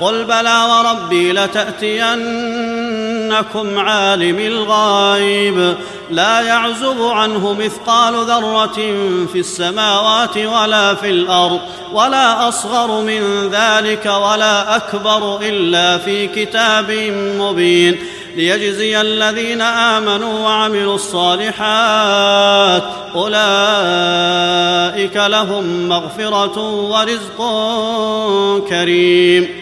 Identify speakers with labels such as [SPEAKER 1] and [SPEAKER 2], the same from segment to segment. [SPEAKER 1] قل بلى وربي لتاتينكم عالم الغيب لا يعزب عنه مثقال ذره في السماوات ولا في الارض ولا اصغر من ذلك ولا اكبر الا في كتاب مبين ليجزي الذين امنوا وعملوا الصالحات اولئك لهم مغفره ورزق كريم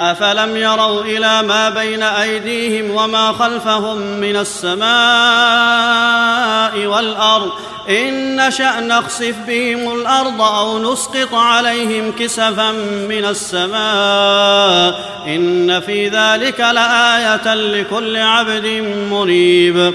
[SPEAKER 1] افلم يروا الى ما بين ايديهم وما خلفهم من السماء والارض ان نشا نخسف بهم الارض او نسقط عليهم كسفا من السماء ان في ذلك لايه لكل عبد منيب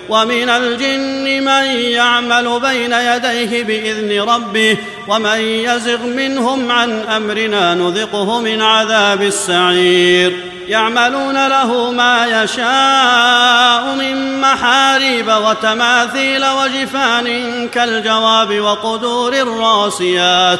[SPEAKER 1] ومن الجن من يعمل بين يديه باذن ربه ومن يزغ منهم عن امرنا نذقه من عذاب السعير يعملون له ما يشاء من محاريب وتماثيل وجفان كالجواب وقدور الراسيات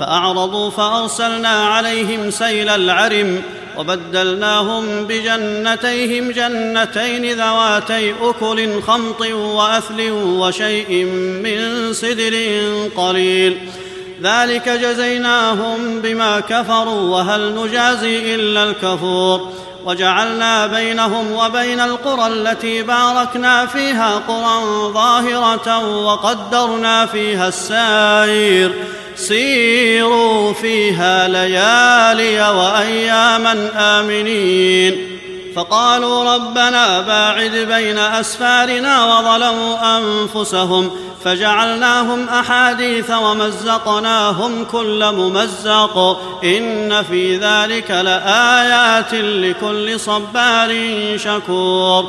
[SPEAKER 1] فاعرضوا فارسلنا عليهم سيل العرم وبدلناهم بجنتيهم جنتين ذواتي اكل خمط واثل وشيء من سدر قليل ذلك جزيناهم بما كفروا وهل نجازي الا الكفور وجعلنا بينهم وبين القرى التي باركنا فيها قرى ظاهره وقدرنا فيها السائر سيروا فيها ليالي واياما امنين فقالوا ربنا باعد بين اسفارنا وظلموا انفسهم فجعلناهم احاديث ومزقناهم كل ممزق ان في ذلك لايات لكل صبار شكور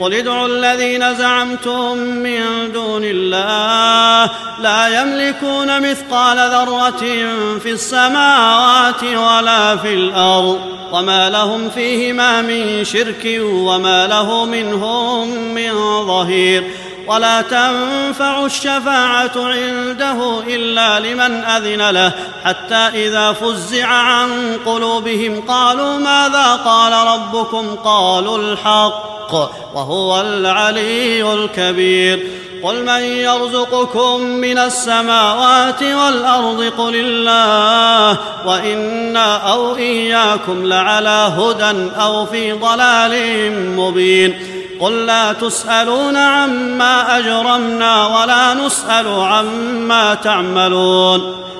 [SPEAKER 1] قل ادعوا الذين زعمتم من دون الله لا يملكون مثقال ذرة في السماوات ولا في الأرض وما لهم فيهما من شرك وما له منهم من ظهير ولا تنفع الشفاعة عنده إلا لمن أذن له حتى إذا فزع عن قلوبهم قالوا ماذا قال ربكم قالوا الحق الحق وهو العلي الكبير قل من يرزقكم من السماوات والارض قل الله وانا او اياكم لعلى هدى او في ضلال مبين قل لا تسالون عما اجرمنا ولا نسال عما تعملون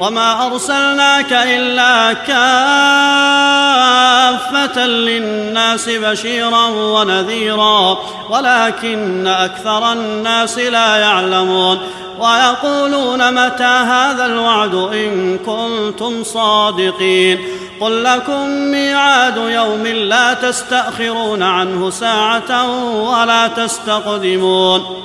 [SPEAKER 1] وما أرسلناك إلا كافة للناس بشيرا ونذيرا ولكن أكثر الناس لا يعلمون ويقولون متى هذا الوعد إن كنتم صادقين قل لكم ميعاد يوم لا تستأخرون عنه ساعة ولا تستقدمون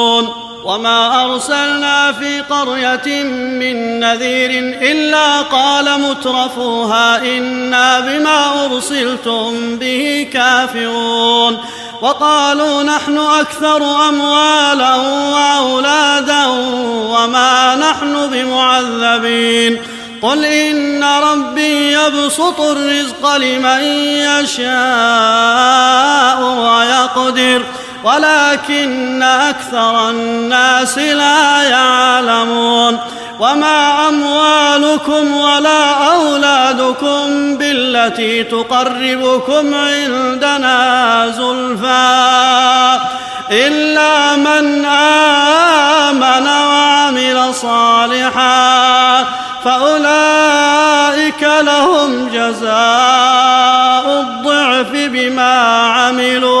[SPEAKER 1] وما ارسلنا في قريه من نذير الا قال مترفوها انا بما ارسلتم به كافرون وقالوا نحن اكثر اموالا واولادا وما نحن بمعذبين قل ان ربي يبسط الرزق لمن يشاء ويقدر ولكن أكثر الناس لا يعلمون وما أموالكم ولا أولادكم بالتي تقربكم عندنا زلفى إلا من آمن وعمل صالحا فأولئك لهم جزاء الضعف بما عملوا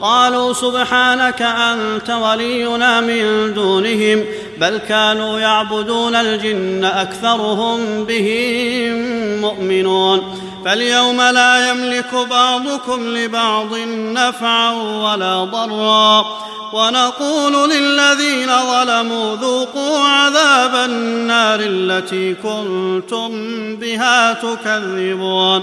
[SPEAKER 1] قالوا سبحانك انت ولينا من دونهم بل كانوا يعبدون الجن اكثرهم بهم مؤمنون فاليوم لا يملك بعضكم لبعض نفعا ولا ضرا ونقول للذين ظلموا ذوقوا عذاب النار التي كنتم بها تكذبون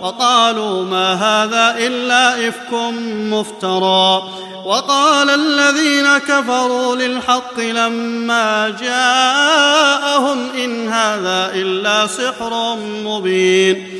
[SPEAKER 1] وقالوا ما هذا الا افك مفترى وقال الذين كفروا للحق لما جاءهم ان هذا الا سحر مبين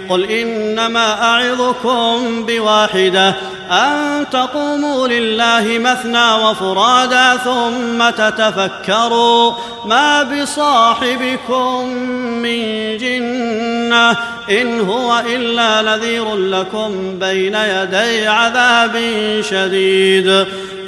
[SPEAKER 1] قل انما اعظكم بواحده ان تقوموا لله مثنى وفرادى ثم تتفكروا ما بصاحبكم من جنه ان هو الا نذير لكم بين يدي عذاب شديد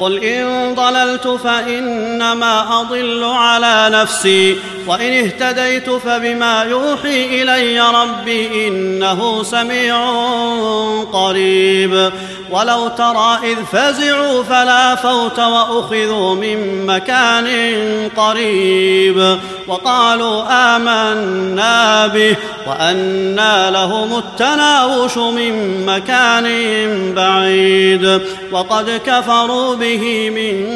[SPEAKER 1] قل ان ضللت فانما اضل على نفسي وإن اهتديت فبما يوحي إلي ربي إنه سميع قريب ولو ترى إذ فزعوا فلا فوت وأخذوا من مكان قريب وقالوا آمنا به وأنى لهم التناوش من مكان بعيد وقد كفروا به من